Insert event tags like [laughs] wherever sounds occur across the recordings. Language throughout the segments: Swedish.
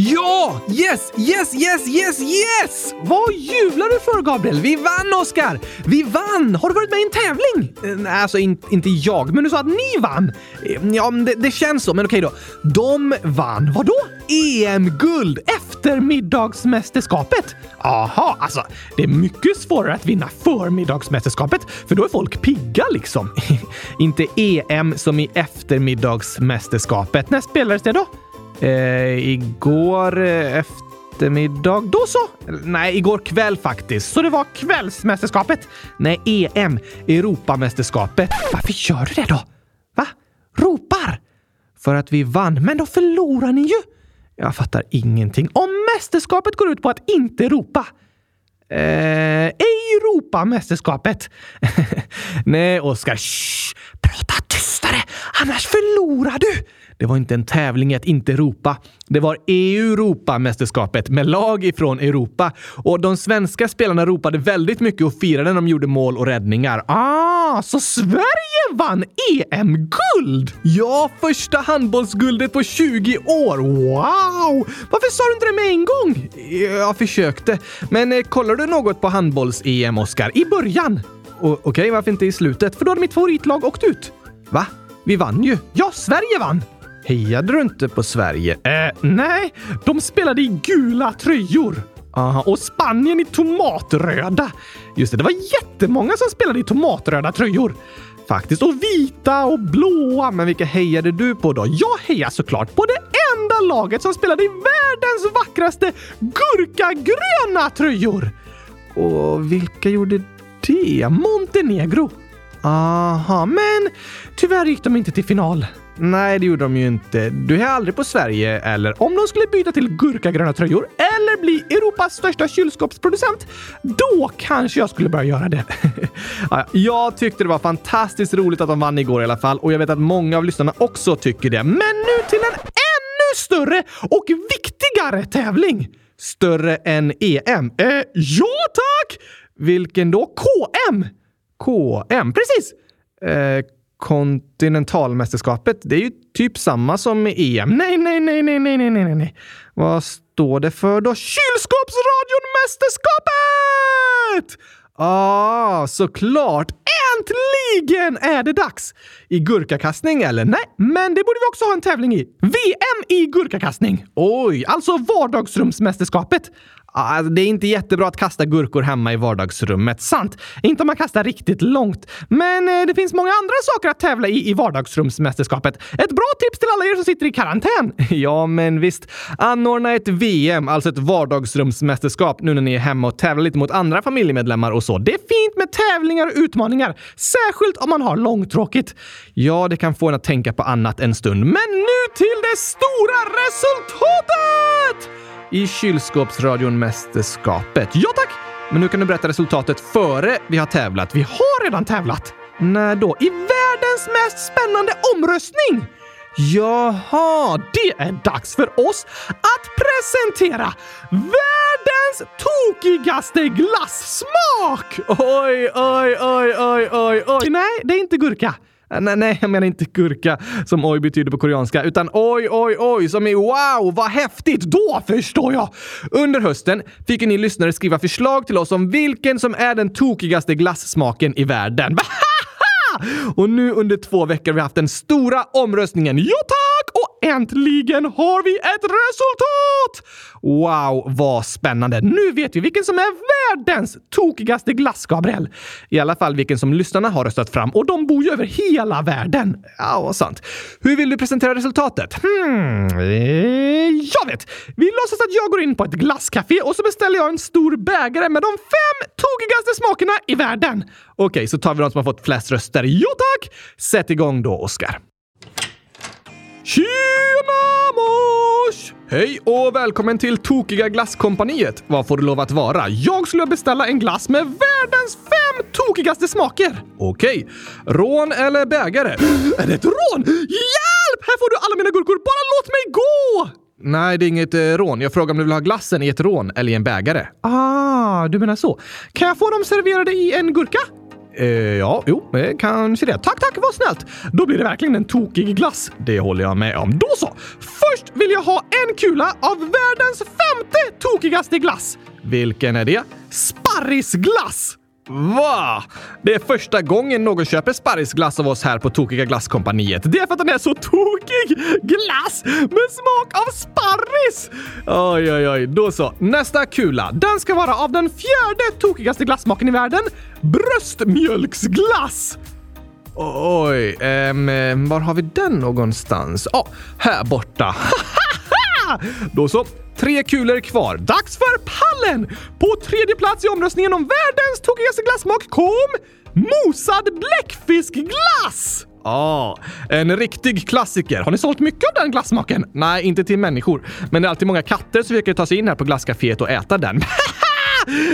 Ja! Yes, yes, yes, yes, yes! Vad jublar du för, Gabriel? Vi vann, Oscar! Vi vann! Har du varit med i en tävling? Eh, Nej, alltså in, inte jag, men du sa att ni vann. Eh, Ja, det, det känns så, men okej då. De vann vadå? EM-guld efter middagsmästerskapet. Aha, alltså det är mycket svårare att vinna förmiddagsmästerskapet, för då är folk pigga liksom. [laughs] inte EM som i eftermiddagsmästerskapet. När spelades det då? Eh, igår eh, eftermiddag. Då så! Nej, igår kväll faktiskt. Så det var kvällsmästerskapet? Nej, EM. Europamästerskapet. Varför gör du det då? Va? Ropar? För att vi vann. Men då förlorar ni ju! Jag fattar ingenting. Om mästerskapet går ut på att inte ropa. Eh, Europamästerskapet. [laughs] Nej, Oskar. Prata tystare, annars förlorar du! Det var inte en tävling i att inte ropa. Det var Europamästerskapet med lag ifrån Europa. Och de svenska spelarna ropade väldigt mycket och firade när de gjorde mål och räddningar. Ah, så Sverige vann EM-guld! Ja, första handbollsguldet på 20 år. Wow! Varför sa du inte det med en gång? Jag försökte. Men eh, kollar du något på handbolls-EM, Oscar? I början? Okej, Okej, varför inte i slutet? För då hade mitt favoritlag åkt ut. Va? Vi vann ju. Ja, Sverige vann! Hejade du inte på Sverige? Eh, nej, de spelade i gula tröjor. Aha, och Spanien i tomatröda. Just det, det var jättemånga som spelade i tomatröda tröjor. Faktiskt. Och vita och blåa. Men vilka hejade du på då? Jag hejar såklart på det enda laget som spelade i världens vackraste gurkagröna tröjor. Och vilka gjorde det? Montenegro. Aha, men tyvärr gick de inte till final. Nej, det gjorde de ju inte. Du är aldrig på Sverige, eller om de skulle byta till gurkagröna tröjor eller bli Europas största kylskåpsproducent, då kanske jag skulle börja göra det. [laughs] Jag tyckte det var fantastiskt roligt att de vann igår i alla fall och jag vet att många av lyssnarna också tycker det. Men nu till en ännu större och viktigare tävling! Större än EM? Eh, ja tack! Vilken då? KM? KM, precis! Eh, kontinentalmästerskapet, det är ju typ samma som EM. Nej, nej, nej, nej, nej, nej, nej, nej. Vad står det för då? Kylskåpsradionmästerskapet! Ah, såklart! Äntligen är det dags! I gurkakastning eller? Nej, men det borde vi också ha en tävling i. VM i gurkakastning! Oj, alltså vardagsrumsmästerskapet. Alltså, det är inte jättebra att kasta gurkor hemma i vardagsrummet. Sant. Inte om man kastar riktigt långt. Men eh, det finns många andra saker att tävla i i vardagsrumsmästerskapet. Ett bra tips till alla er som sitter i karantän. [laughs] ja, men visst. Anordna ett VM, alltså ett vardagsrumsmästerskap, nu när ni är hemma och tävlar lite mot andra familjemedlemmar och så. Det är fint med tävlingar och utmaningar, särskilt om man har långtråkigt. Ja, det kan få en att tänka på annat en stund. Men nu till det stora resultatet! I kylskåpsradion Mästerskapet. Ja tack! Men nu kan du berätta resultatet före vi har tävlat. Vi har redan tävlat. När då? I världens mest spännande omröstning! Jaha, det är dags för oss att presentera världens tokigaste glassmak! Oj, oj, oj, oj, oj, oj. Nej, det är inte gurka. Eh, nej, nej, jag menar inte gurka som oj betyder på koreanska, utan oj, oj, oj som i wow, vad häftigt! Då förstår jag! Under hösten fick ni lyssnare skriva förslag till oss om vilken som är den tokigaste glassmaken i världen. [laughs] Och nu under två veckor har vi haft den stora omröstningen. Ja tack! Och äntligen har vi ett resultat! Wow, vad spännande! Nu vet vi vilken som är världens tokigaste glass, Gabriel. I alla fall vilken som lyssnarna har röstat fram och de bor ju över hela världen. Ja, vad sant. Hur vill du presentera resultatet? Hmm, eh, jag vet! Vi låtsas att jag går in på ett glasscafé och så beställer jag en stor bägare med de fem tokigaste smakerna i världen. Okej, så tar vi de som har fått flest röster. Jo tack! Sätt igång då, Oskar. Tjena mors! Hej och välkommen till Tokiga Glasskompaniet. Vad får du lov att vara? Jag skulle beställa en glass med världens fem tokigaste smaker. Okej. Rån eller bägare? [gasps] Är det ett rån? Hjälp! Här får du alla mina gurkor. Bara låt mig gå! Nej, det är inget eh, rån. Jag frågar om du vill ha glassen i ett rån eller i en bägare. Ah, du menar så. Kan jag få dem serverade i en gurka? Eh, ja, jo, eh, kanske det. Tack, tack, vad snällt! Då blir det verkligen en tokig glass. Det håller jag med om. Då så! Först vill jag ha en kula av världens femte tokigaste glass. Vilken är det? Sparrisglass! Va? Det är första gången någon köper sparrisglass av oss här på Tokiga Glasskompaniet. Det är för att den är så tokig! Glass med smak av sparris! Oj, oj, oj. Då så. Nästa kula. Den ska vara av den fjärde tokigaste glassmaken i världen. Bröstmjölksglass! Oj, um, var har vi den någonstans? Ja, oh, här borta. [laughs] Då så. Tre kulor kvar. Dags för pallen! På tredje plats i omröstningen om världens tokigaste glassmak kom mosad bläckfiskglass! Ja, ah, en riktig klassiker. Har ni sålt mycket av den glassmaken? Nej, inte till människor. Men det är alltid många katter som försöker ta sig in här på glasscaféet och äta den. [laughs]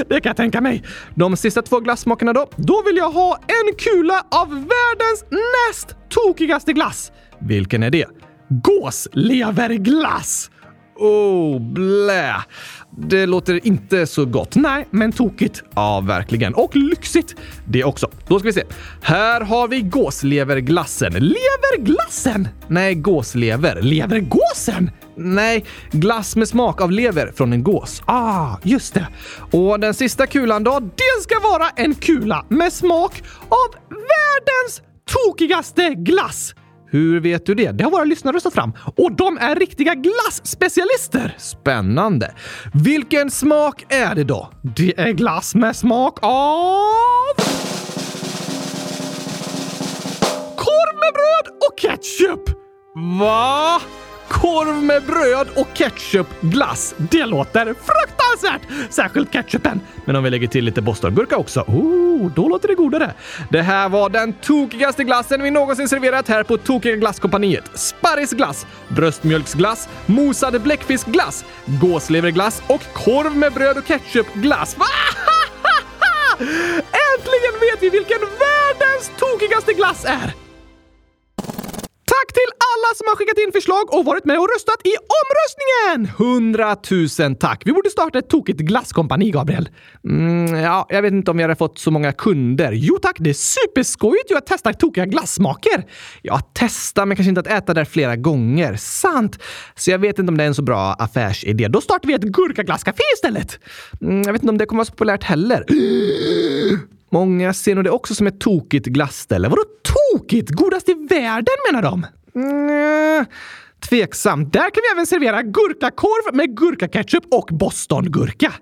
Det kan jag tänka mig. De sista två glassmakerna då? Då vill jag ha en kula av världens näst tokigaste glass. Vilken är det? Gåsleverglass! Oh, blä! Det låter inte så gott. Nej, men tokigt. Ja, verkligen. Och lyxigt det också. Då ska vi se. Här har vi gåsleverglassen. Leverglassen? Nej, gåslever. Levergåsen? Nej, glass med smak av lever från en gås. Ah, just det. Och den sista kulan då? Det ska vara en kula med smak av världens tokigaste glass. Hur vet du det? Det har våra lyssnare röstat fram. Och de är riktiga glasspecialister! Spännande. Vilken smak är det då? Det är glass med smak av... Korv med bröd och ketchup! Va? Korv med bröd och ketchupglass. Det låter fruktansvärt! Särskilt ketchupen. Men om vi lägger till lite bostongurka också, oh, då låter det godare. Det här var den tokigaste glassen vi någonsin serverat här på Tokiga Glasskompaniet. Sparrisglass, bröstmjölksglass, mosad bläckfiskglass, gåsleverglass och korv med bröd och ketchupglass. [laughs] Äntligen vet vi vilken världens tokigaste glass är! Tack till alla som har skickat in förslag och varit med och röstat i omröstningen! Hundratusen tack! Vi borde starta ett tokigt glasskompani, Gabriel. Mm, ja, jag vet inte om vi hade fått så många kunder. Jo tack, det är superskojigt ju att testa tokiga glassmaker. Ja, testa, men kanske inte att äta där flera gånger. Sant! Så jag vet inte om det är en så bra affärsidé. Då startar vi ett gurkaglasscafé istället. Mm, jag vet inte om det kommer vara så populärt heller. [gasps] Många ser nog det också som ett tokigt glasställe. Vadå tokigt? Godast i världen menar de? Mm, tveksam. Där kan vi även servera gurkakorv med gurkaketchup och bostongurka.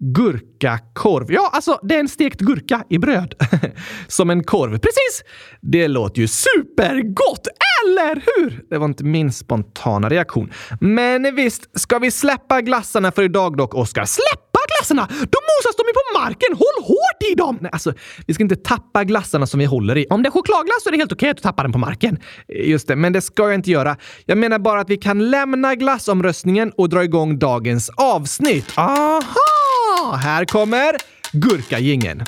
Gurkakorv. Ja, alltså det är en stekt gurka i bröd. [laughs] Som en korv. Precis! Det låter ju supergott, eller hur? Det var inte min spontana reaktion. Men visst, ska vi släppa glassarna för idag dock, Oskar? Släpp glassarna? Då mosas de ju på marken! Håll hårt i dem! Nej, alltså, vi ska inte tappa glassarna som vi håller i. Om det är chokladglass så är det helt okej att du tappar den på marken. Just det, men det ska jag inte göra. Jag menar bara att vi kan lämna glassomröstningen och dra igång dagens avsnitt. Aha! Här kommer gurkagingen.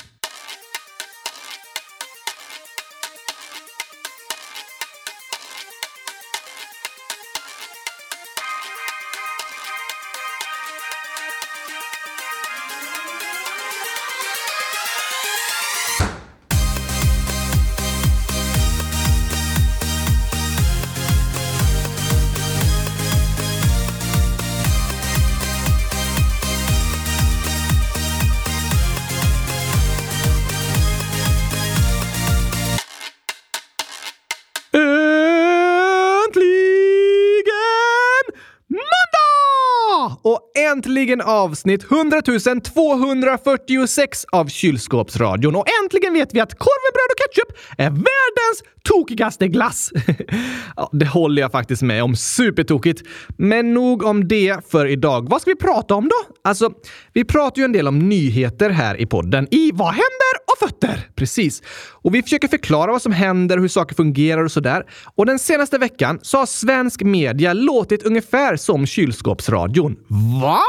Äntligen avsnitt 100 246 av Kylskåpsradion och äntligen vet vi att korv med bröd och ketchup är världens tokigaste glass. [laughs] ja, det håller jag faktiskt med om. Supertokigt. Men nog om det för idag. Vad ska vi prata om då? Alltså, vi pratar ju en del om nyheter här i podden. I Vad händer? Fötter. Precis. Och vi försöker förklara vad som händer och hur saker fungerar och sådär. Och den senaste veckan så har svensk media låtit ungefär som kylskåpsradion. Va?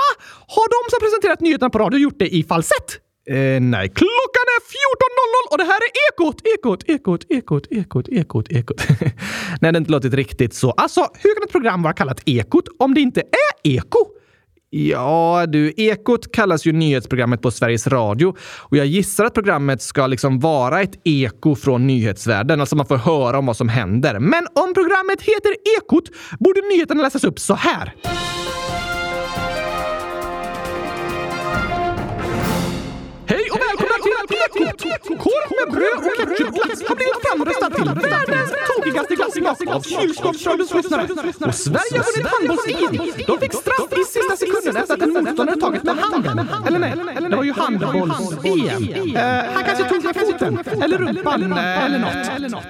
Har de som presenterat nyheterna på radio gjort det i falsett? Eh, nej, klockan är 14.00 och det här är Ekot, Ekot, Ekot, Ekot, Ekot, Ekot, Ekot. [laughs] nej, det har inte låtit riktigt så. Alltså, hur kan ett program vara kallat Ekot om det inte är Eko? Ja, du, Ekot kallas ju nyhetsprogrammet på Sveriges Radio och jag gissar att programmet ska liksom vara ett eko från nyhetsvärlden, alltså man får höra om vad som händer. Men om programmet heter Ekot borde nyheterna läsas upp så här. Korv med bröd och ketchupglass har blivit framröstad till. Världens tokigaste glassmak av kylskåpsradions lyssnare. Och Sverige har vunnit handbolls-EM. De fick straff i sista sekunden efter att en motståndare tagit med handen. Eller nej, det var ju handbolls-EM. Uh, han kanske tog med foten, eller rumpan, eller något.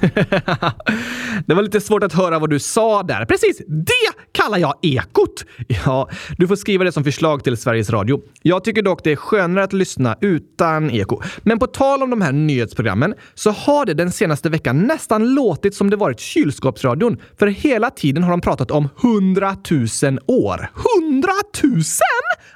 [laughs] det var lite svårt att höra vad du sa där. Precis, det kallar jag ekot. [laughs] Ja, du får skriva det som förslag till Sveriges Radio. Jag tycker dock det är skönare att lyssna utan eko. Men på tal om de här nyhetsprogrammen så har det den senaste veckan nästan låtit som det varit kylskåpsradion. För hela tiden har de pratat om hundratusen år. Hundratusen?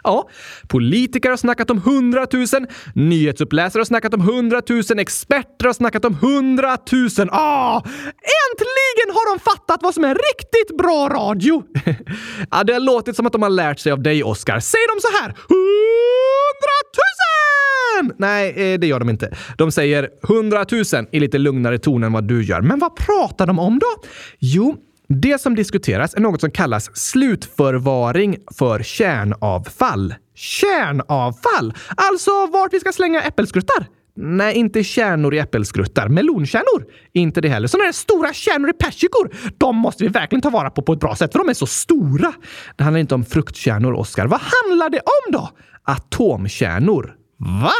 Ja, politiker har snackat om hundratusen, nyhetsuppläsare har snackat om hundratusen, experter har snackat om hundratusen. Ah, äntligen Äntligen har de fattat vad som är riktigt bra radio! [laughs] ja, det har låtit som att de har lärt sig av dig, Oscar. Säger de så här? Hundratusen! Nej, eh, det gör de inte. De säger hundratusen i lite lugnare ton än vad du gör. Men vad pratar de om då? Jo, det som diskuteras är något som kallas slutförvaring för kärnavfall. Kärnavfall? Alltså vart vi ska slänga äppelskruttar? Nej, inte kärnor i äppelskruttar. Melonkärnor? Inte det heller. Sådana där stora kärnor i persikor? De måste vi verkligen ta vara på på ett bra sätt, för de är så stora. Det handlar inte om fruktkärnor, Oskar. Vad handlar det om då? Atomkärnor. Va?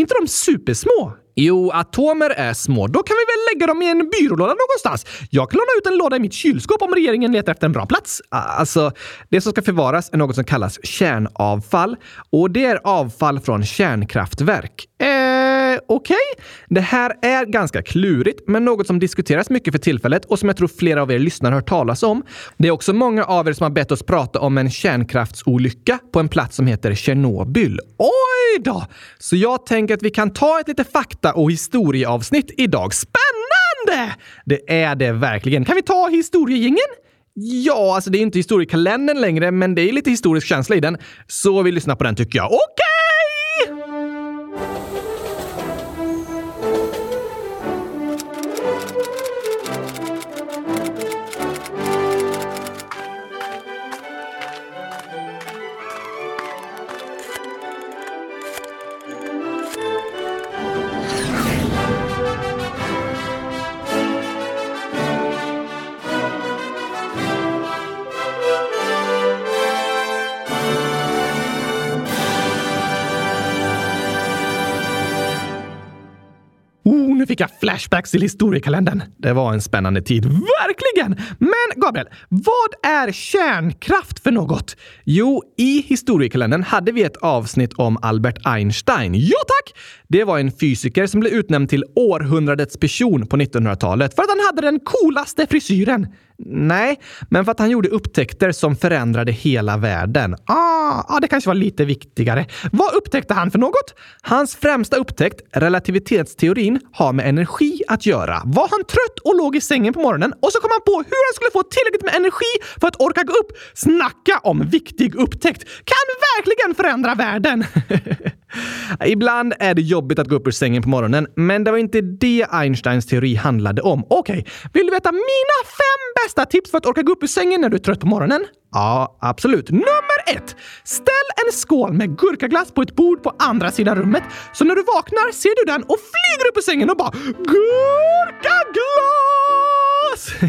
inte de supersmå? Jo, atomer är små. Då kan vi väl lägga dem i en byrålåda någonstans. Jag kan låna ut en låda i mitt kylskåp om regeringen letar efter en bra plats. Alltså, det som ska förvaras är något som kallas kärnavfall och det är avfall från kärnkraftverk. Eh, okej? Okay. Det här är ganska klurigt, men något som diskuteras mycket för tillfället och som jag tror flera av er lyssnare hört talas om. Det är också många av er som har bett oss prata om en kärnkraftsolycka på en plats som heter Tjernobyl. Oj då! Så jag tänker att vi kan ta ett lite fakta och historieavsnitt idag. Spännande! Det är det verkligen. Kan vi ta historiegingen? Ja, alltså det är inte historiekalendern längre, men det är lite historisk känsla i den. Så vi lyssnar på den tycker jag. Okej! Fick jag flashbacks till historiekalendern. Det var en spännande tid. Verkligen! Men Gabriel, vad är kärnkraft för något? Jo, i historiekalendern hade vi ett avsnitt om Albert Einstein. Ja tack! Det var en fysiker som blev utnämnd till århundradets person på 1900-talet för att han hade den coolaste frisyren. Nej, men för att han gjorde upptäckter som förändrade hela världen. Ah, ah, det kanske var lite viktigare. Vad upptäckte han för något? Hans främsta upptäckt, relativitetsteorin, har med energi att göra. Var han trött och låg i sängen på morgonen och så kom han på hur han skulle få tillräckligt med energi för att orka gå upp. Snacka om viktig upptäckt! Kan verkligen förändra världen! [laughs] Ibland är det jobbigt att gå upp ur sängen på morgonen, men det var inte det Einsteins teori handlade om. Okej, okay. vill du veta mina fem bästa tips för att orka gå upp ur sängen när du är trött på morgonen? Ja, absolut. Nummer ett! Ställ en skål med gurkaglass på ett bord på andra sidan rummet. Så när du vaknar ser du den och flyger upp ur sängen och bara gurkaglass! [laughs]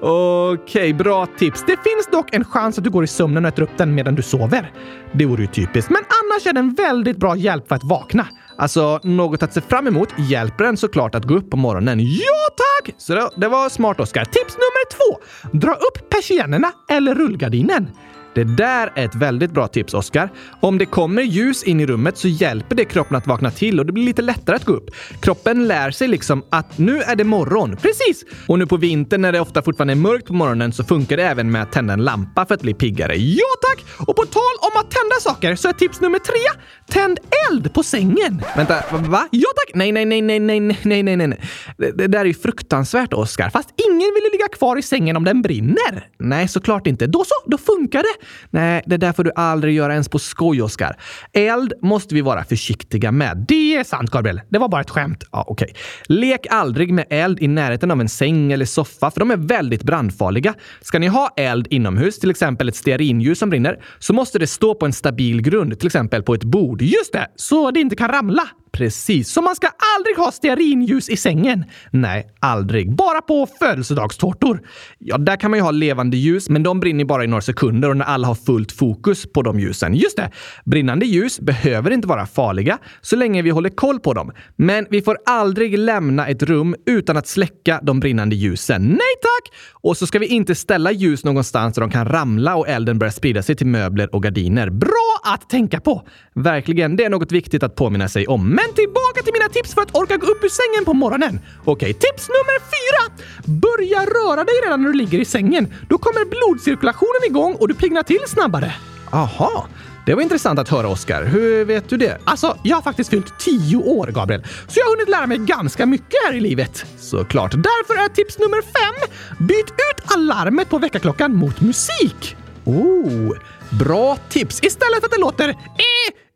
Okej, okay, bra tips. Det finns dock en chans att du går i sömnen och äter upp den medan du sover. Det vore ju typiskt, men annars är den väldigt bra hjälp för att vakna. Alltså, något att se fram emot hjälper en såklart att gå upp på morgonen. Ja, tack! Så det, det var smart, Oskar. Tips nummer två! Dra upp persiennerna eller rullgardinen. Det där är ett väldigt bra tips, Oskar. Om det kommer ljus in i rummet så hjälper det kroppen att vakna till och det blir lite lättare att gå upp. Kroppen lär sig liksom att nu är det morgon. Precis! Och nu på vintern när det ofta fortfarande är mörkt på morgonen så funkar det även med att tända en lampa för att bli piggare. Ja tack! Och på tal om att tända saker så är tips nummer tre, tänd eld på sängen. Vänta, va? Ja tack! Nej, nej, nej, nej, nej, nej, nej, nej. Det, det där är ju fruktansvärt, Oskar. Fast ingen vill ju ligga kvar i sängen om den brinner. Nej, såklart inte. Då så, då funkar det. Nej, det där får du aldrig göra ens på skoj, Oskar. Eld måste vi vara försiktiga med. Det är sant, Gabriel. Det var bara ett skämt. Ja, okej. Okay. Lek aldrig med eld i närheten av en säng eller soffa, för de är väldigt brandfarliga. Ska ni ha eld inomhus, till exempel ett stearinljus som brinner, så måste det stå på en stabil grund, till exempel på ett bord. Just det! Så det inte kan ramla. Precis, så man ska aldrig ha stearinljus i sängen. Nej, aldrig. Bara på födelsedagstårtor. Ja, där kan man ju ha levande ljus, men de brinner bara i några sekunder och när alla har fullt fokus på de ljusen. Just det! Brinnande ljus behöver inte vara farliga så länge vi håller koll på dem. Men vi får aldrig lämna ett rum utan att släcka de brinnande ljusen. Nej tack! Och så ska vi inte ställa ljus någonstans där de kan ramla och elden börjar sprida sig till möbler och gardiner. Bra att tänka på! Verkligen, det är något viktigt att påminna sig om. Men tillbaka till mina tips för att orka gå upp ur sängen på morgonen. Okej, tips nummer fyra! Börja röra dig redan när du ligger i sängen. Då kommer blodcirkulationen igång och du piggnar till snabbare. Aha, det var intressant att höra, Oskar. Hur vet du det? Alltså, jag har faktiskt fyllt tio år, Gabriel, så jag har hunnit lära mig ganska mycket här i livet. Såklart. Därför är tips nummer fem. Byt ut alarmet på väckarklockan mot musik. Oh, bra tips! Istället för att det låter e,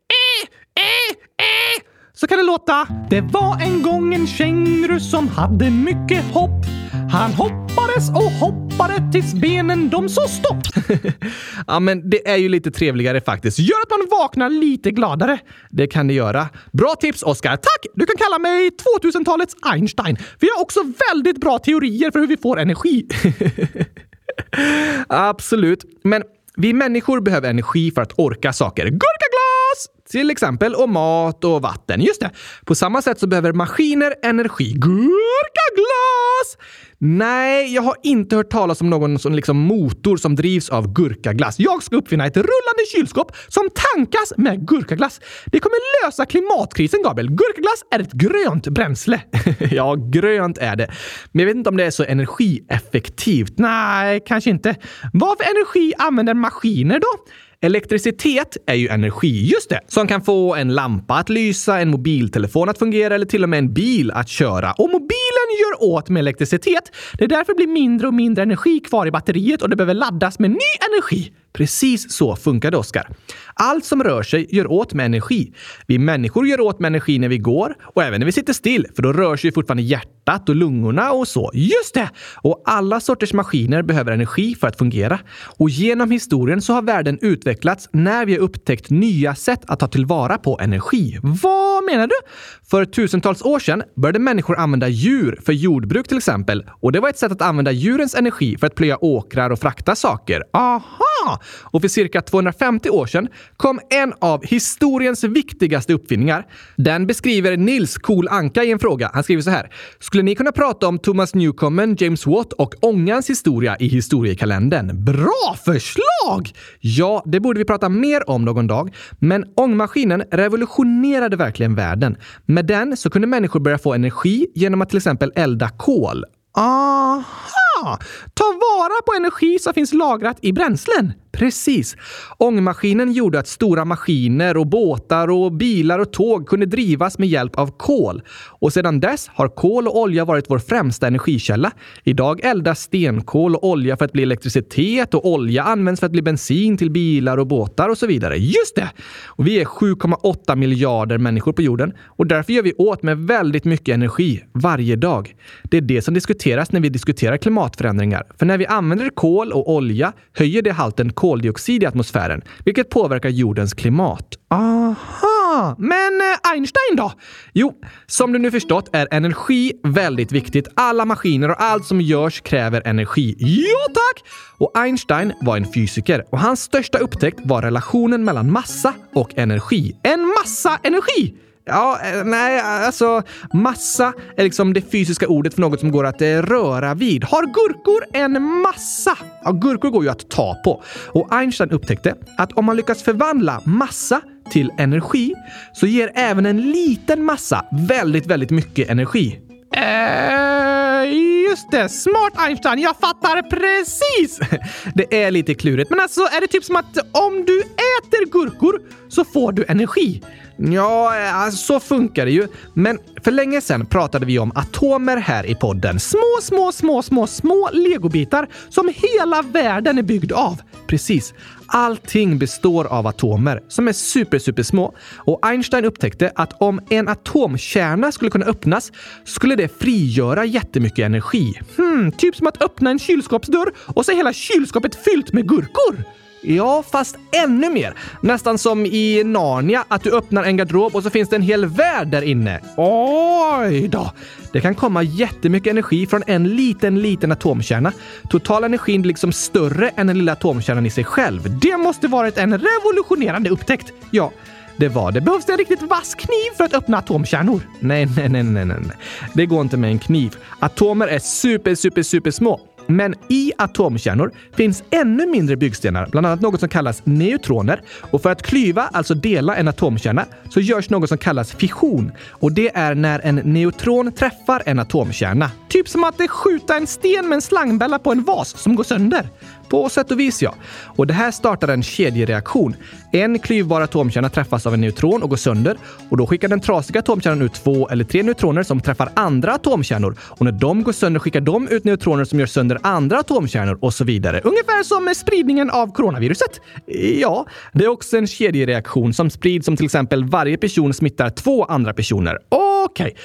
e, e, e, så kan det låta Det var en gång en känguru som hade mycket hopp. Han hoppades och hoppade tills benen de så stopp. [laughs] ja, men det är ju lite trevligare faktiskt. Gör att man vaknar lite gladare. Det kan det göra. Bra tips, Oskar. Tack! Du kan kalla mig 2000-talets Einstein. Vi har också väldigt bra teorier för hur vi får energi. [laughs] Absolut. Men vi människor behöver energi för att orka saker. Gurkaglas! Till exempel, och mat och vatten. Just det. På samma sätt så behöver maskiner energi. Gurkaglas! Nej, jag har inte hört talas om någon som liksom motor som drivs av gurkaglass. Jag ska uppfinna ett rullande kylskåp som tankas med gurkaglass. Det kommer lösa klimatkrisen, Gabriel. Gurkaglass är ett grönt bränsle. [laughs] ja, grönt är det. Men jag vet inte om det är så energieffektivt. Nej, kanske inte. Vad för energi använder maskiner då? Elektricitet är ju energi, just det, som kan få en lampa att lysa, en mobiltelefon att fungera eller till och med en bil att köra. Och mobilen gör åt med elektricitet. Det är därför det blir mindre och mindre energi kvar i batteriet och det behöver laddas med ny energi. Precis så funkar det, Oskar. Allt som rör sig gör åt med energi. Vi människor gör åt med energi när vi går och även när vi sitter still, för då rör sig fortfarande hjärtat och lungorna och så. Just det! Och alla sorters maskiner behöver energi för att fungera. Och genom historien så har världen utvecklats när vi har upptäckt nya sätt att ta tillvara på energi. Vad menar du? För tusentals år sedan började människor använda djur för jordbruk till exempel. Och det var ett sätt att använda djurens energi för att plöja åkrar och frakta saker. Aha! Och för cirka 250 år sedan kom en av historiens viktigaste uppfinningar. Den beskriver Nils Cool Anka i en fråga. Han skriver så här. Skulle ni kunna prata om Thomas Newcomen, James Watt och ångans historia i historiekalendern? Bra förslag! Ja, det borde vi prata mer om någon dag. Men ångmaskinen revolutionerade verkligen världen. Med den så kunde människor börja få energi genom att till exempel elda kol. Aha! Ta vara på energi som finns lagrat i bränslen. Precis. Ångmaskinen gjorde att stora maskiner och båtar och bilar och tåg kunde drivas med hjälp av kol. Och sedan dess har kol och olja varit vår främsta energikälla. Idag eldas stenkol och olja för att bli elektricitet och olja används för att bli bensin till bilar och båtar och så vidare. Just det! Och vi är 7,8 miljarder människor på jorden och därför gör vi åt med väldigt mycket energi varje dag. Det är det som diskuteras när vi diskuterar klimatförändringar. För när vi använder kol och olja höjer det halten kol koldioxid i atmosfären, vilket påverkar jordens klimat. Aha! Men eh, Einstein då? Jo, som du nu förstått är energi väldigt viktigt. Alla maskiner och allt som görs kräver energi. Ja, tack! Och Einstein var en fysiker och hans största upptäckt var relationen mellan massa och energi. En massa energi! Ja, eh, nej, alltså massa är liksom det fysiska ordet för något som går att eh, röra vid. Har gurkor en massa? Ja, gurkor går ju att ta på. Och Einstein upptäckte att om man lyckas förvandla massa till energi så ger även en liten massa väldigt, väldigt mycket energi. Eh, just det. Smart Einstein, jag fattar precis! [laughs] Det är lite klurigt, men alltså är det typ som att om du äter gurkor så får du energi? Ja, eh, alltså, så funkar det ju. Men för länge sedan pratade vi om atomer här i podden. Små, små, små, små, små legobitar som hela världen är byggd av. Precis. Allting består av atomer som är super, super små. Och Einstein upptäckte att om en atomkärna skulle kunna öppnas skulle det frigöra jättemycket energi. Hmm, typ som att öppna en kylskåpsdörr och så är hela kylskåpet fyllt med gurkor. Ja, fast ännu mer. Nästan som i Narnia, att du öppnar en garderob och så finns det en hel värld där inne. Oj då! Det kan komma jättemycket energi från en liten, liten atomkärna. Total energin blir liksom större än den lilla atomkärnan i sig själv. Det måste varit en revolutionerande upptäckt. Ja, det var det. Behövs det en riktigt vass kniv för att öppna atomkärnor? Nej, nej, nej, nej, nej. Det går inte med en kniv. Atomer är super, super, super små. Men i atomkärnor finns ännu mindre byggstenar, bland annat något som kallas neutroner. Och för att klyva, alltså dela en atomkärna, så görs något som kallas fission. Och det är när en neutron träffar en atomkärna. Typ som att skjuta en sten med en slangbälla på en vas som går sönder. På sätt och vis ja. Och det här startar en kedjereaktion. En klyvbar atomkärna träffas av en neutron och går sönder och då skickar den trasiga atomkärnan ut två eller tre neutroner som träffar andra atomkärnor. Och när de går sönder skickar de ut neutroner som gör sönder andra atomkärnor och så vidare. Ungefär som med spridningen av coronaviruset. Ja, det är också en kedjereaktion som sprids som till exempel varje person smittar två andra personer. Okej. Okay.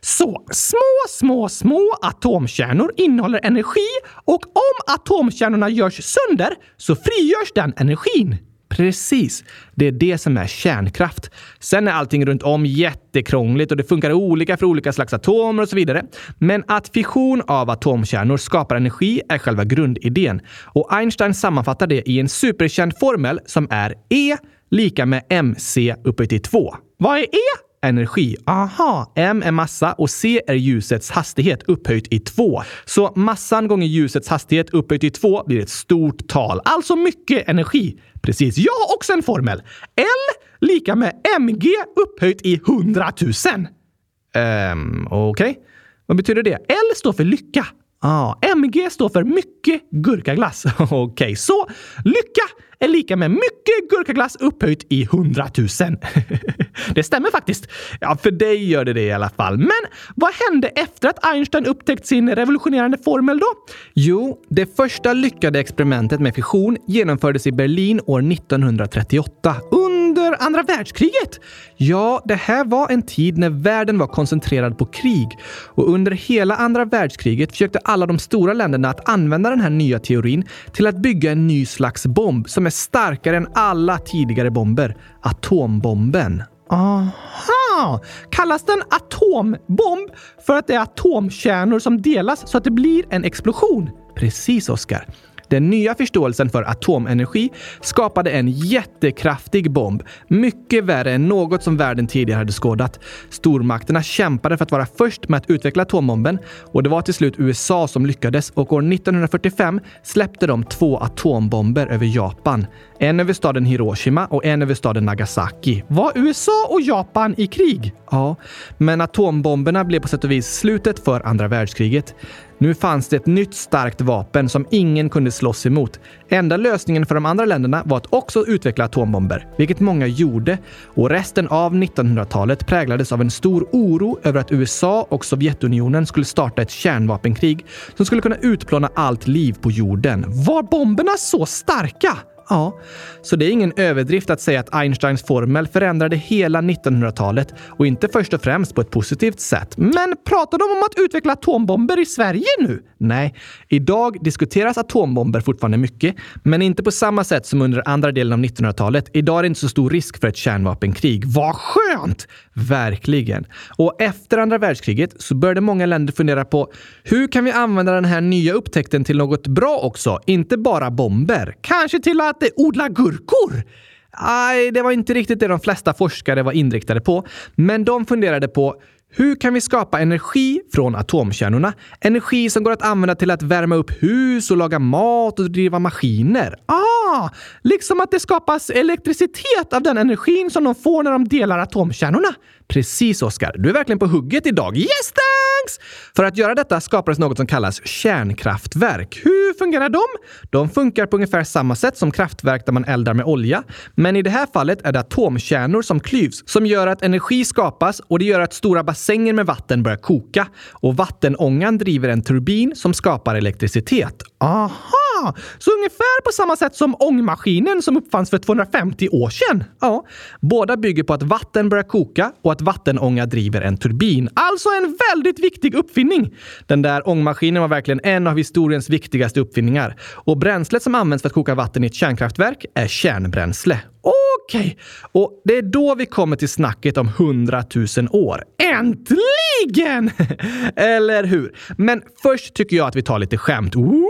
Så små, små, små atomkärnor innehåller energi och om atomkärnorna görs sönder så frigörs den energin. Precis. Det är det som är kärnkraft. Sen är allting runt om jättekrångligt och det funkar olika för olika slags atomer och så vidare. Men att fission av atomkärnor skapar energi är själva grundidén. Och Einstein sammanfattar det i en superkänd formel som är E lika med mc upphöjt till 2. Vad är E? Energi. Aha, m är massa och c är ljusets hastighet upphöjt i två. Så massan gånger ljusets hastighet upphöjt i två blir ett stort tal, alltså mycket energi. Precis, jag har också en formel. L lika med mg upphöjt i 100 000. Um, Okej, okay. vad betyder det? L står för lycka. Ah, MG står för mycket gurkaglass. [laughs] Okej, okay, så lycka är lika med mycket gurkaglass upphöjt i hundratusen. [laughs] det stämmer faktiskt. Ja, för dig gör det det i alla fall. Men vad hände efter att Einstein upptäckt sin revolutionerande formel då? Jo, det första lyckade experimentet med fission genomfördes i Berlin år 1938 under andra världskriget. Ja, det här var en tid när världen var koncentrerad på krig och under hela andra världskriget försökte alla de stora länderna att använda den här nya teorin till att bygga en ny slags bomb som är starkare än alla tidigare bomber. Atombomben. Aha! Kallas den atombomb för att det är atomkärnor som delas så att det blir en explosion? Precis, Oskar. Den nya förståelsen för atomenergi skapade en jättekraftig bomb, mycket värre än något som världen tidigare hade skådat. Stormakterna kämpade för att vara först med att utveckla atombomben och det var till slut USA som lyckades och år 1945 släppte de två atombomber över Japan. En över staden Hiroshima och en över staden Nagasaki. Var USA och Japan i krig? Ja, men atombomberna blev på sätt och vis slutet för andra världskriget. Nu fanns det ett nytt starkt vapen som ingen kunde slåss emot. Enda lösningen för de andra länderna var att också utveckla atombomber, vilket många gjorde. Och resten av 1900-talet präglades av en stor oro över att USA och Sovjetunionen skulle starta ett kärnvapenkrig som skulle kunna utplåna allt liv på jorden. Var bomberna så starka? Ja, så det är ingen överdrift att säga att Einsteins formel förändrade hela 1900-talet och inte först och främst på ett positivt sätt. Men pratar de om att utveckla atombomber i Sverige nu? Nej, idag diskuteras atombomber fortfarande mycket, men inte på samma sätt som under andra delen av 1900-talet. Idag är det inte så stor risk för ett kärnvapenkrig. Vad skönt! Verkligen. Och efter andra världskriget så började många länder fundera på hur kan vi använda den här nya upptäckten till något bra också? Inte bara bomber. Kanske till att odla gurkor? Nej, det var inte riktigt det de flesta forskare var inriktade på. Men de funderade på hur kan vi skapa energi från atomkärnorna? Energi som går att använda till att värma upp hus och laga mat och driva maskiner. Ah, liksom att det skapas elektricitet av den energin som de får när de delar atomkärnorna. Precis, Oskar. Du är verkligen på hugget idag. Yes, thanks! För att göra detta skapades något som kallas kärnkraftverk. Hur fungerar de? De funkar på ungefär samma sätt som kraftverk där man eldar med olja. Men i det här fallet är det atomkärnor som klyvs som gör att energi skapas och det gör att stora bassänger med vatten börjar koka. Och vattenångan driver en turbin som skapar elektricitet. Aha! Så ungefär på samma sätt som ångmaskinen som uppfanns för 250 år sedan? Ja. Båda bygger på att vatten börjar koka och att vattenånga driver en turbin. Alltså en väldigt viktig uppfinning. Den där ångmaskinen var verkligen en av historiens viktigaste uppfinningar. Och bränslet som används för att koka vatten i ett kärnkraftverk är kärnbränsle. Okej, okay. och det är då vi kommer till snacket om hundratusen år. Äntligen! [laughs] Eller hur? Men först tycker jag att vi tar lite skämt. Woho!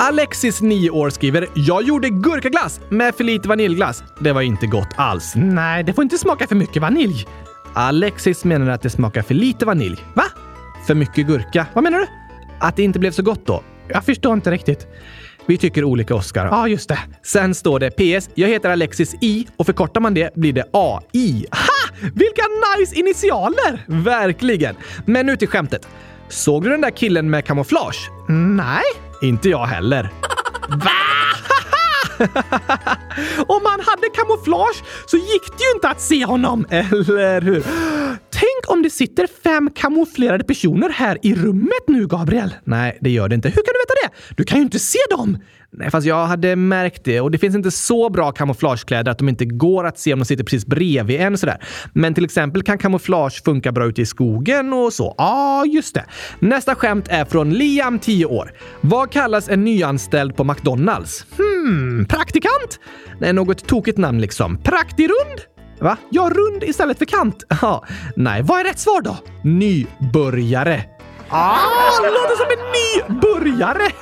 Alexis, 9 år, skriver “Jag gjorde gurkaglass med för lite vaniljglass. Det var inte gott alls. Nej, det får inte smaka för mycket vanilj.” Alexis menar att det smakar för lite vanilj. Va? För mycket gurka? Vad menar du? Att det inte blev så gott då? Jag förstår inte riktigt. Vi tycker olika, Oskar. Ja, ah, just det. Sen står det PS. Jag heter Alexis I och förkortar man det blir det AI. Ha! Vilka nice initialer! Verkligen. Men nu till skämtet. Såg du den där killen med kamouflage? Nej. Inte jag heller. Va? [laughs] Om man hade kamouflage så gick det ju inte att se honom, eller hur? Tänk om det sitter fem kamouflerade personer här i rummet nu, Gabriel. Nej, det gör det inte. Hur kan du veta det? Du kan ju inte se dem! Nej, fast jag hade märkt det och det finns inte så bra kamouflagekläder att de inte går att se om de sitter precis bredvid en sådär. Men till exempel kan kamouflage funka bra ute i skogen och så. Ja, ah, just det. Nästa skämt är från Liam, 10 år. Vad kallas en nyanställd på McDonalds? Hmm, praktikant? Nej, något tokigt namn liksom. Praktirund? Va? Ja, rund istället för kant. [laughs] Ja, nej, vad är rätt svar då? Nybörjare. Ah, låter som en nybörjare!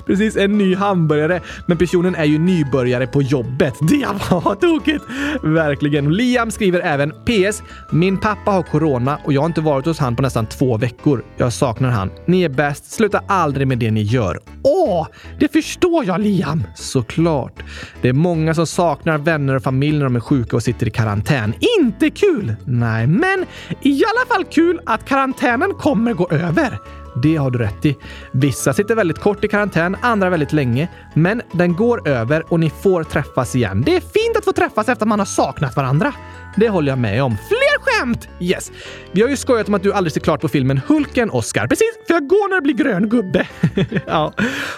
[laughs] Precis, en ny hamburgare. Men personen är ju nybörjare på jobbet. [laughs] Det var tokigt! Verkligen. Liam skriver även PS. Min pappa har corona och jag har inte varit hos han på nästan två veckor. Jag saknar han. Ni är bäst. Sluta aldrig med det ni gör. Åh, det förstår jag Liam! Såklart. Det är många som saknar vänner och familj när de är sjuka och sitter i karantän. Inte kul! Nej, men i alla fall kul att karantänen kommer gå över över. Det har du rätt i. Vissa sitter väldigt kort i karantän, andra väldigt länge. Men den går över och ni får träffas igen. Det är fint att få träffas efter att man har saknat varandra. Det håller jag med om. Fler skämt! Yes. Vi har ju skojat om att du aldrig ser klart på filmen Hulken, Oscar. Precis, för jag går när det blir grön gubbe. [laughs] ja.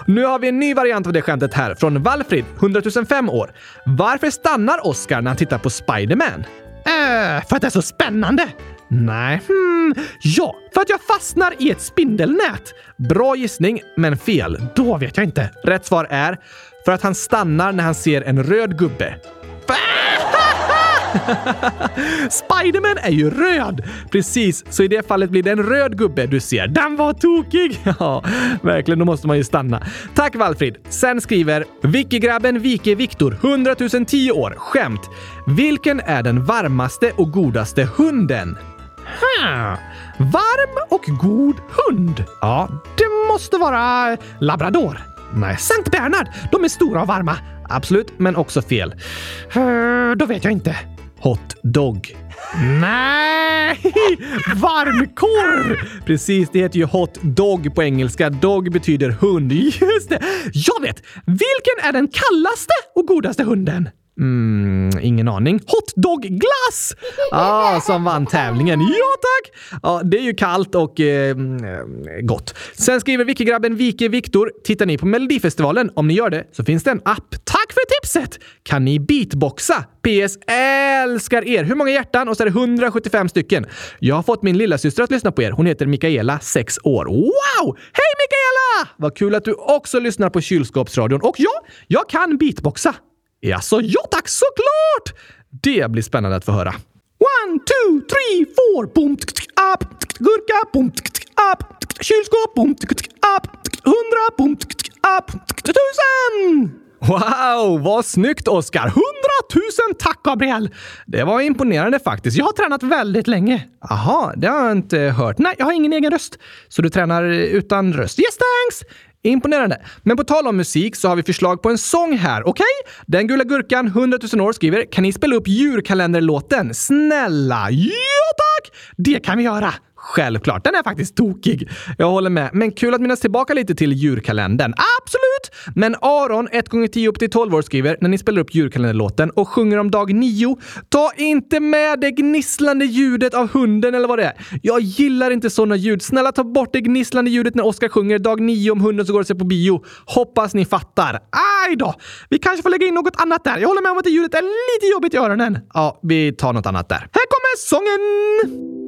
Nu har vi en ny variant av det skämtet här från Valfrid, 100 005 år. Varför stannar Oscar när han tittar på Spiderman? Äh, för att det är så spännande! Nej, hmm, ja, för att jag fastnar i ett spindelnät. Bra gissning, men fel. Då vet jag inte. Rätt svar är för att han stannar när han ser en röd gubbe. [laughs] Spiderman är ju röd! Precis, så i det fallet blir det en röd gubbe du ser. Den var tokig! [laughs] Ja, verkligen, då måste man ju stanna. Tack Valfrid! Sen skriver Vicky-grabben Vike Viktor, 100 010 år. Skämt. Vilken är den varmaste och godaste hunden? Hmm. Varm och god hund? Ja, det måste vara labrador. Nej, Sankt Bernhard. De är stora och varma. Absolut, men också fel. Uh, då vet jag inte. Hot dog. Nej! [laughs] Varmkorv! Precis, det heter ju hot dog på engelska. Dog betyder hund. [laughs] Just det! Jag vet! Vilken är den kallaste och godaste hunden? Mm, ingen aning. Hotdogglass! Ah, [laughs] som vann tävlingen. Ja tack! Ja, det är ju kallt och eh, gott. Sen skriver Wiki-grabben Vike Viktor. Tittar ni på Melodifestivalen? Om ni gör det så finns det en app. Tack för tipset! Kan ni beatboxa? PS. Älskar er! Hur många hjärtan? Och så är det 175 stycken. Jag har fått min lilla syster att lyssna på er. Hon heter Mikaela, 6 år. Wow! Hej Mikaela! Vad kul att du också lyssnar på kylskåpsradion. Och ja, jag kan beatboxa. Jaså, ja tack, såklart! Det blir spännande att få höra. One, two, three, four! Boom, up, gurka, boom, up, kylskåp, boom, up, hundra, boom, up, tusen! Wow, vad snyggt Oskar! Hundratusen tack Gabriel! Det var imponerande faktiskt. Jag har tränat väldigt länge. Aha, det har jag inte hört. Nej, jag har ingen egen röst. Så du tränar utan röst? Yes thanks! Imponerande. Men på tal om musik så har vi förslag på en sång här, okej? Okay? Den gula gurkan 100 000 år skriver “Kan ni spela upp djurkalenderlåten? Snälla? Ja tack! Det kan vi göra! Självklart, den är faktiskt tokig. Jag håller med. Men kul att minnas tillbaka lite till julkalendern. Absolut! Men Aron, 1 gånger 10 upp till 12 år, skriver när ni spelar upp julkalenderlåten och sjunger om dag 9, ta inte med det gnisslande ljudet av hunden eller vad det är. Jag gillar inte sådana ljud. Snälla ta bort det gnisslande ljudet när Oskar sjunger dag 9 om hunden som går och ser på bio. Hoppas ni fattar. Aj då! Vi kanske får lägga in något annat där. Jag håller med om att det ljudet är lite jobbigt i öronen. Ja, vi tar något annat där. Här kommer sången!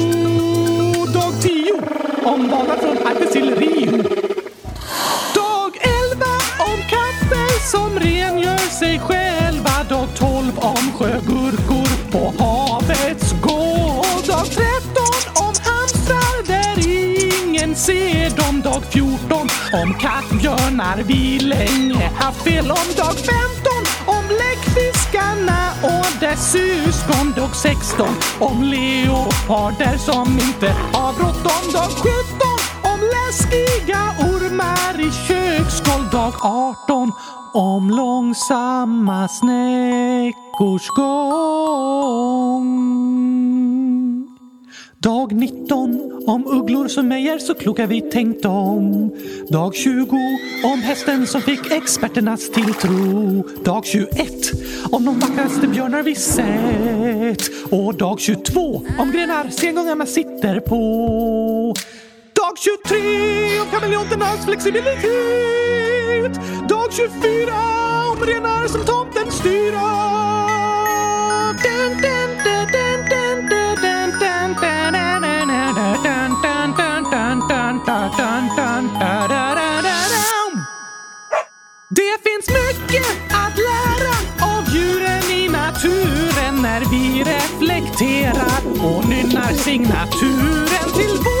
Dag om från Arktis. Dag elva om katter som rengör sig själva. Dag tolv om sjögurkor på havets gård. Dag tretton om hamstrar där ingen ser dem. Dag fjorton om kattbjörnar vi länge haft fel om. Dag femton om läckfiskarna och dess syskon. Dag 16 om leoparder som inte har bråttom. Dag 17 om ormar i köksgolv. Dag 18 om långsamma snäckors gång. Dag 19 om ugglor som ej är så kloka vi tänkt om. Dag 20 om hästen som fick experternas tilltro. Dag 21 om de vackraste björnar vi sett. Och dag 22 om grenar sengångarna sitter på. Dag 23 om kameleonternas flexibilitet. Dag 24 om renar som tomten styra. Dun, dun, dun, dun, dun, dun, dun, dun, dun, dun, dun, dun, dun, dun, dun, dun, dun, dun. Det finns mycket att lära av djuren i naturen när vi reflekterar och nynnar signaturen till vår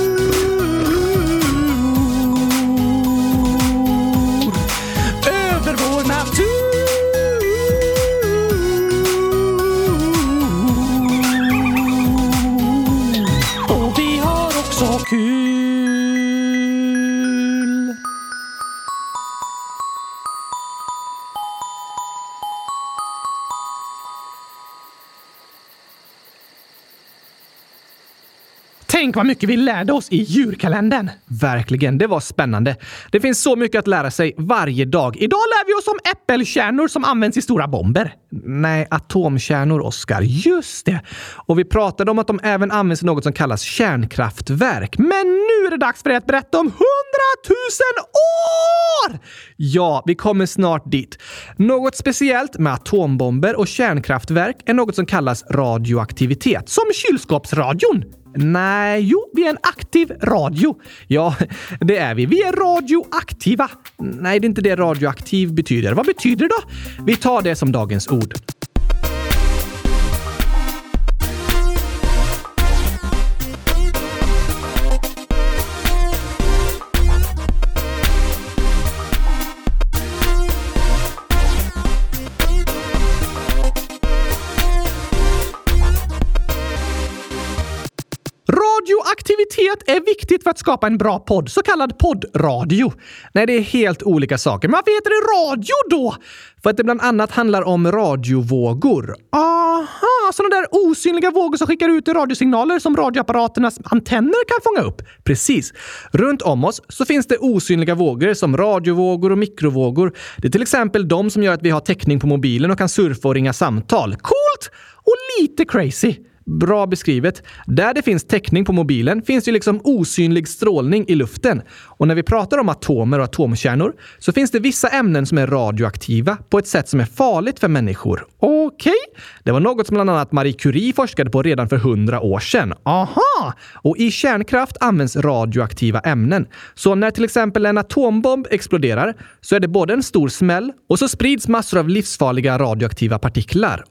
could Tänk vad mycket vi lärde oss i djurkalendern! Verkligen, det var spännande. Det finns så mycket att lära sig varje dag. Idag lär vi oss om äppelkärnor som används i stora bomber. Nej, atomkärnor, Oskar. Just det! Och vi pratade om att de även används i något som kallas kärnkraftverk. Men nu är det dags för dig att berätta om hundratusen år! Ja, vi kommer snart dit. Något speciellt med atombomber och kärnkraftverk är något som kallas radioaktivitet, som kylskåpsradion. Nej, jo, vi är en aktiv radio. Ja, det är vi. Vi är radioaktiva. Nej, det är inte det radioaktiv betyder. Vad betyder det då? Vi tar det som dagens ord. Radioaktivitet är viktigt för att skapa en bra podd, så kallad poddradio. Nej, det är helt olika saker. Men varför heter det radio då? För att det bland annat handlar om radiovågor. Aha, sådana där osynliga vågor som skickar ut radiosignaler som radioapparaternas antenner kan fånga upp. Precis. Runt om oss så finns det osynliga vågor som radiovågor och mikrovågor. Det är till exempel de som gör att vi har täckning på mobilen och kan surfa och ringa samtal. Coolt! Och lite crazy. Bra beskrivet. Där det finns täckning på mobilen finns det liksom osynlig strålning i luften. Och när vi pratar om atomer och atomkärnor så finns det vissa ämnen som är radioaktiva på ett sätt som är farligt för människor. Okej, okay. det var något som bland annat Marie Curie forskade på redan för hundra år sedan. Aha! Och i kärnkraft används radioaktiva ämnen. Så när till exempel en atombomb exploderar så är det både en stor smäll och så sprids massor av livsfarliga radioaktiva partiklar.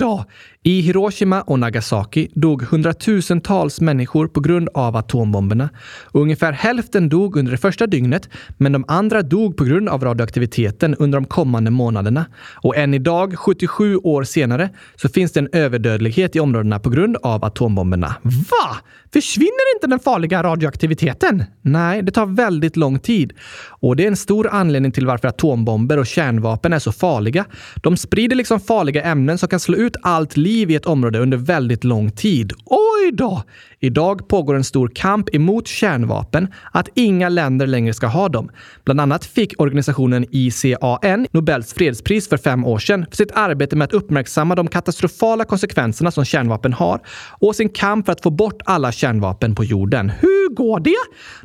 Oj! I Hiroshima och Nagasaki dog hundratusentals människor på grund av atombomberna. Ungefär hälften dog under det första dygnet, men de andra dog på grund av radioaktiviteten under de kommande månaderna. Och än idag, 77 år senare, så finns det en överdödlighet i områdena på grund av atombomberna. Va? Försvinner inte den farliga radioaktiviteten? Nej, det tar väldigt lång tid. Och det är en stor anledning till varför atombomber och kärnvapen är så farliga. De sprider liksom farliga ämnen som kan slå ut allt liv i ett område under väldigt lång tid. Oj då! Idag pågår en stor kamp emot kärnvapen, att inga länder längre ska ha dem. Bland annat fick organisationen ICAN Nobels fredspris för fem år sedan för sitt arbete med att uppmärksamma de katastrofala konsekvenserna som kärnvapen har och sin kamp för att få bort alla kärnvapen på jorden. Hur går det?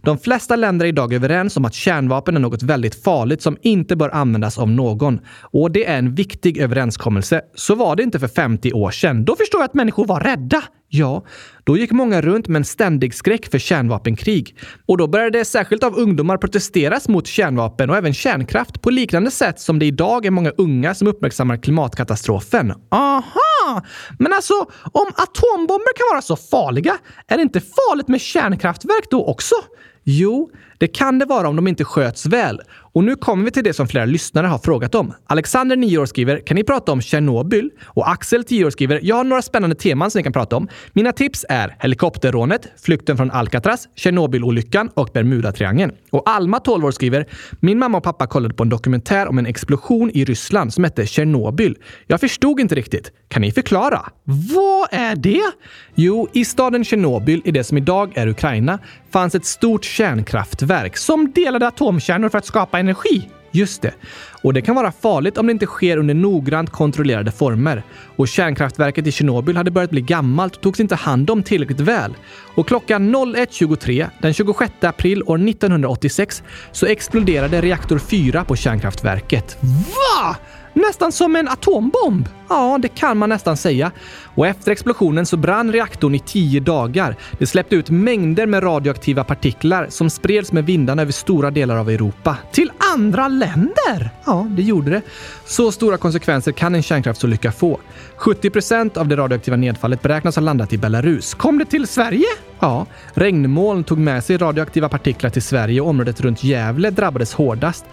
De flesta länder är idag överens om att kärnvapen är något väldigt farligt som inte bör användas av någon. Och det är en viktig överenskommelse. Så var det inte för 50 år sedan. Då förstår jag att människor var rädda. Ja, då gick många runt med en ständig skräck för kärnvapenkrig. Och då började det särskilt av ungdomar protesteras mot kärnvapen och även kärnkraft på liknande sätt som det idag är många unga som uppmärksammar klimatkatastrofen. Aha! Men alltså, om atombomber kan vara så farliga, är det inte farligt med kärnkraftverk då också? Jo, det kan det vara om de inte sköts väl. Och nu kommer vi till det som flera lyssnare har frågat om. Alexander, 9 år, skriver “Kan ni prata om Tjernobyl?” och Axel, 10 år, skriver “Jag har några spännande teman som ni kan prata om. Mina tips är helikopterrånet, flykten från Alcatraz, Tjernobylolyckan och Bermudatriangeln.” Och Alma, 12 år, skriver “Min mamma och pappa kollade på en dokumentär om en explosion i Ryssland som hette Tjernobyl. Jag förstod inte riktigt. Kan ni förklara?” Vad är det? Jo, i staden Tjernobyl, i det som idag är Ukraina, fanns ett stort kärnkraftverk som delade atomkärnor för att skapa energi. Just det. Och det kan vara farligt om det inte sker under noggrant kontrollerade former. Och kärnkraftverket i Tjernobyl hade börjat bli gammalt och togs inte hand om tillräckligt väl. Och klockan 01.23 den 26 april år 1986 så exploderade reaktor 4 på kärnkraftverket. Va? Nästan som en atombomb! Ja, det kan man nästan säga. Och efter explosionen så brann reaktorn i tio dagar. Det släppte ut mängder med radioaktiva partiklar som spreds med vindarna över stora delar av Europa. Till andra länder? Ja, det gjorde det. Så stora konsekvenser kan en kärnkraftsolycka få. 70 procent av det radioaktiva nedfallet beräknas ha landat i Belarus. Kom det till Sverige? Ja, regnmoln tog med sig radioaktiva partiklar till Sverige och området runt Gävle drabbades hårdast.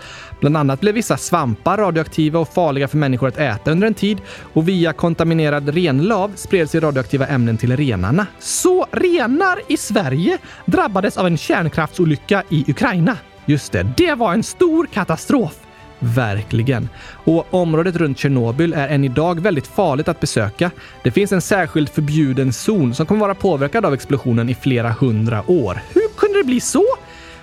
Bland annat blev vissa svampar radioaktiva och farliga för människor att äta under en tid och via kontaminerad renlav spred sig radioaktiva ämnen till renarna. Så renar i Sverige drabbades av en kärnkraftsolycka i Ukraina. Just det, det var en stor katastrof. Verkligen. Och området runt Tjernobyl är än idag väldigt farligt att besöka. Det finns en särskild förbjuden zon som kommer vara påverkad av explosionen i flera hundra år. Hur kunde det bli så?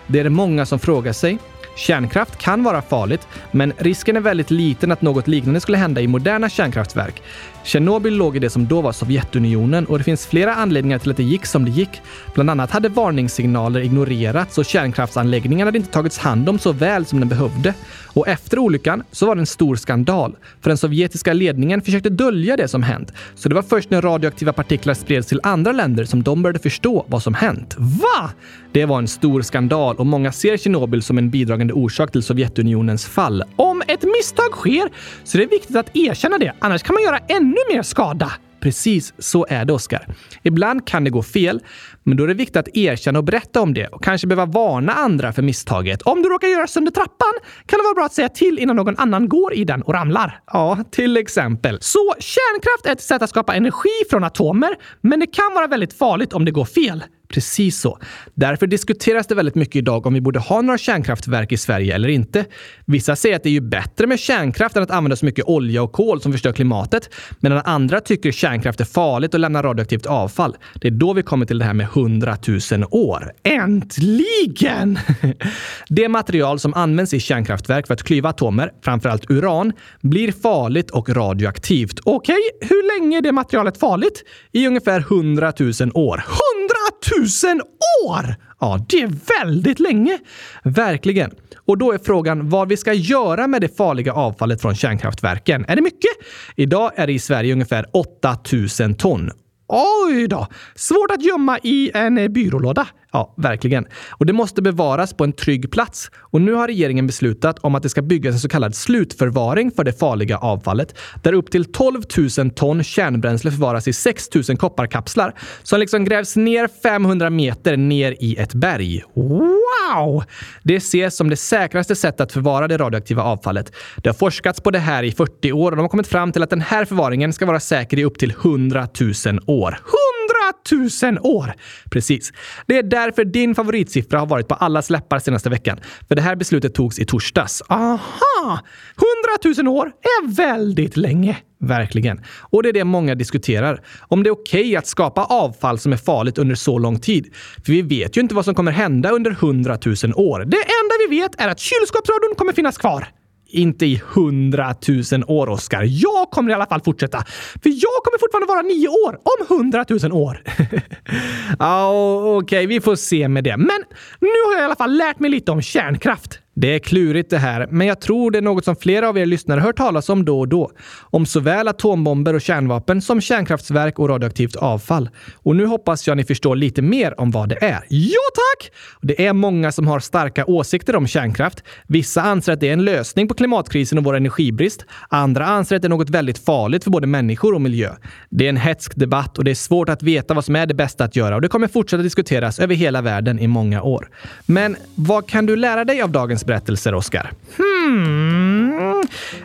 Det är det många som frågar sig. Kärnkraft kan vara farligt, men risken är väldigt liten att något liknande skulle hända i moderna kärnkraftverk. Tjernobyl låg i det som då var Sovjetunionen och det finns flera anledningar till att det gick som det gick. Bland annat hade varningssignaler ignorerats och kärnkraftsanläggningen hade inte tagits hand om så väl som den behövde. Och efter olyckan så var det en stor skandal, för den sovjetiska ledningen försökte dölja det som hänt. Så det var först när radioaktiva partiklar spreds till andra länder som de började förstå vad som hänt. Va? Det var en stor skandal och många ser Tjernobyl som en bidragande orsak till Sovjetunionens fall. Om ett misstag sker så är det viktigt att erkänna det, annars kan man göra ännu ännu mer skada. Precis så är det, Oskar. Ibland kan det gå fel, men då är det viktigt att erkänna och berätta om det och kanske behöva varna andra för misstaget. Om du råkar göra sönder trappan kan det vara bra att säga till innan någon annan går i den och ramlar. Ja, till exempel. Så kärnkraft är ett sätt att skapa energi från atomer, men det kan vara väldigt farligt om det går fel. Precis så. Därför diskuteras det väldigt mycket idag om vi borde ha några kärnkraftverk i Sverige eller inte. Vissa säger att det är ju bättre med kärnkraft än att använda så mycket olja och kol som förstör klimatet, medan andra tycker kärnkraft är farligt och lämnar radioaktivt avfall. Det är då vi kommer till det här med 100 000 år. Äntligen! [laughs] Det material som används i kärnkraftverk för att klyva atomer, framförallt uran, blir farligt och radioaktivt. Okej, okay, hur länge är det materialet farligt? I ungefär 100 000 år. 100 Tusen år! Ja, det är väldigt länge. Verkligen. Och då är frågan vad vi ska göra med det farliga avfallet från kärnkraftverken. Är det mycket? Idag är det i Sverige ungefär 8000 ton. Oj då! Svårt att gömma i en byrålåda. Ja, verkligen. Och det måste bevaras på en trygg plats. Och nu har regeringen beslutat om att det ska byggas en så kallad slutförvaring för det farliga avfallet, där upp till 12 000 ton kärnbränsle förvaras i 6 000 kopparkapslar som liksom grävs ner 500 meter ner i ett berg. Wow! Det ses som det säkraste sättet att förvara det radioaktiva avfallet. Det har forskats på det här i 40 år och de har kommit fram till att den här förvaringen ska vara säker i upp till 100 000 år tusen år! Precis. Det är därför din favoritsiffra har varit på alla läppar senaste veckan. För det här beslutet togs i torsdags. Aha! Hundratusen år är väldigt länge. Verkligen. Och det är det många diskuterar. Om det är okej okay att skapa avfall som är farligt under så lång tid. För vi vet ju inte vad som kommer hända under hundratusen år. Det enda vi vet är att kylskåpsradion kommer finnas kvar. Inte i hundratusen år, Oskar. Jag kommer i alla fall fortsätta. För jag kommer fortfarande vara nio år om hundratusen år. [laughs] ja, okej, okay, vi får se med det. Men nu har jag i alla fall lärt mig lite om kärnkraft. Det är klurigt det här, men jag tror det är något som flera av er lyssnare hört talas om då och då. Om såväl atombomber och kärnvapen som kärnkraftverk och radioaktivt avfall. Och nu hoppas jag ni förstår lite mer om vad det är. Ja tack! Det är många som har starka åsikter om kärnkraft. Vissa anser att det är en lösning på klimatkrisen och vår energibrist. Andra anser att det är något väldigt farligt för både människor och miljö. Det är en hetsk debatt och det är svårt att veta vad som är det bästa att göra och det kommer fortsätta diskuteras över hela världen i många år. Men vad kan du lära dig av dagens berättelser, Oskar? Hmm.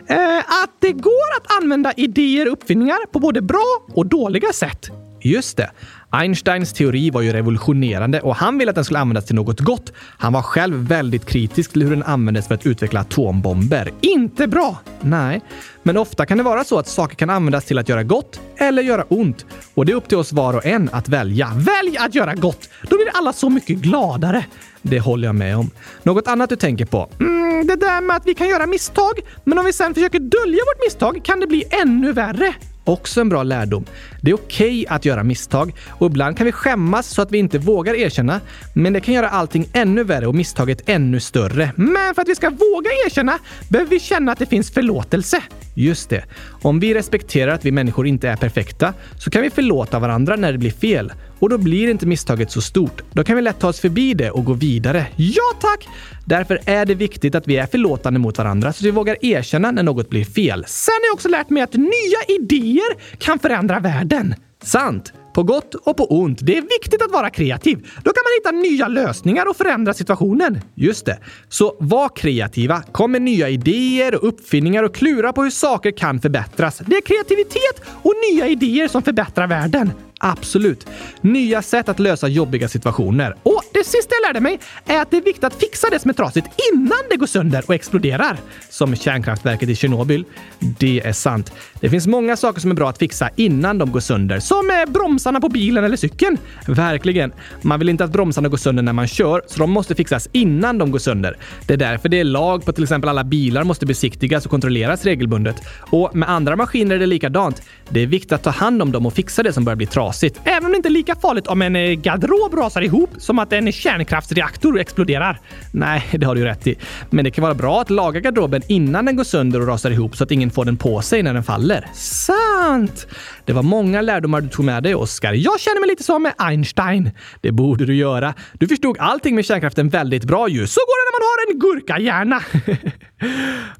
Eh, att det går att använda idéer och uppfinningar på både bra och dåliga sätt. Just det. Einsteins teori var ju revolutionerande och han ville att den skulle användas till något gott. Han var själv väldigt kritisk till hur den användes för att utveckla atombomber. Inte bra! Nej, men ofta kan det vara så att saker kan användas till att göra gott eller göra ont. Och det är upp till oss var och en att välja. Välj att göra gott! Då blir alla så mycket gladare. Det håller jag med om. Något annat du tänker på? Mm, det där med att vi kan göra misstag, men om vi sen försöker dölja vårt misstag kan det bli ännu värre. Också en bra lärdom. Det är okej okay att göra misstag och ibland kan vi skämmas så att vi inte vågar erkänna. Men det kan göra allting ännu värre och misstaget ännu större. Men för att vi ska våga erkänna behöver vi känna att det finns förlåtelse. Just det. Om vi respekterar att vi människor inte är perfekta så kan vi förlåta varandra när det blir fel. Och då blir inte misstaget så stort. Då kan vi lätt ta oss förbi det och gå vidare. Ja tack! Därför är det viktigt att vi är förlåtande mot varandra så att vi vågar erkänna när något blir fel. Sen har jag också lärt mig att nya idéer kan förändra världen. Sant! På gott och på ont. Det är viktigt att vara kreativ. Då kan man hitta nya lösningar och förändra situationen. Just det. Så var kreativa. Kom med nya idéer och uppfinningar och klura på hur saker kan förbättras. Det är kreativitet och nya idéer som förbättrar världen. Absolut. Nya sätt att lösa jobbiga situationer. Och det sista jag lärde mig är att det är viktigt att fixa det som är trasigt innan det går sönder och exploderar. Som kärnkraftverket i Tjernobyl. Det är sant. Det finns många saker som är bra att fixa innan de går sönder. Som eh, bromsarna på bilen eller cykeln. Verkligen. Man vill inte att bromsarna går sönder när man kör, så de måste fixas innan de går sönder. Det är därför det är lag på till exempel alla bilar måste besiktigas och kontrolleras regelbundet. Och med andra maskiner är det likadant. Det är viktigt att ta hand om dem och fixa det som börjar bli trasigt. Även om det inte är lika farligt om en eh, garderob rasar ihop som att en en kärnkraftsreaktor exploderar. Nej, det har du ju rätt i. Men det kan vara bra att laga garderoben innan den går sönder och rasar ihop så att ingen får den på sig när den faller. Sant! Det var många lärdomar du tog med dig, Oskar. Jag känner mig lite som Einstein. Det borde du göra. Du förstod allting med kärnkraften väldigt bra ju. Så går det när man har en gurkahjärna.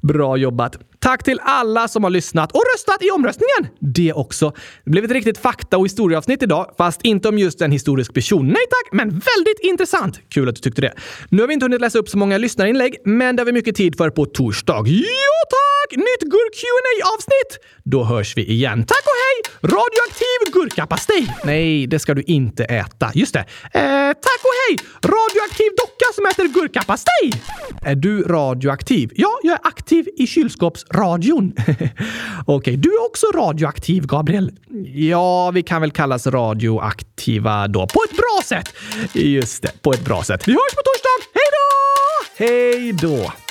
[laughs] bra jobbat. Tack till alla som har lyssnat och röstat i omröstningen! Det också. Det blev ett riktigt fakta och historieavsnitt idag, fast inte om just en historisk person. Nej tack, men väldigt intressant! Kul att du tyckte det. Nu har vi inte hunnit läsa upp så många lyssnarinlägg, men det har vi mycket tid för på torsdag. Ja tack! Nytt gurk qa avsnitt Då hörs vi igen. Tack och hej! Radioaktiv gurkapastej! Nej, det ska du inte äta. Just det. Eh, tack och hej! Radioaktiv docka som äter gurkapastej! Är du radioaktiv? Ja, jag är aktiv i kylskåps Radion? [laughs] Okej, okay, du är också radioaktiv, Gabriel. Ja, vi kan väl kallas radioaktiva då. På ett bra sätt! Just det, på ett bra sätt. Vi hörs på torsdag! Hej då! Hej då!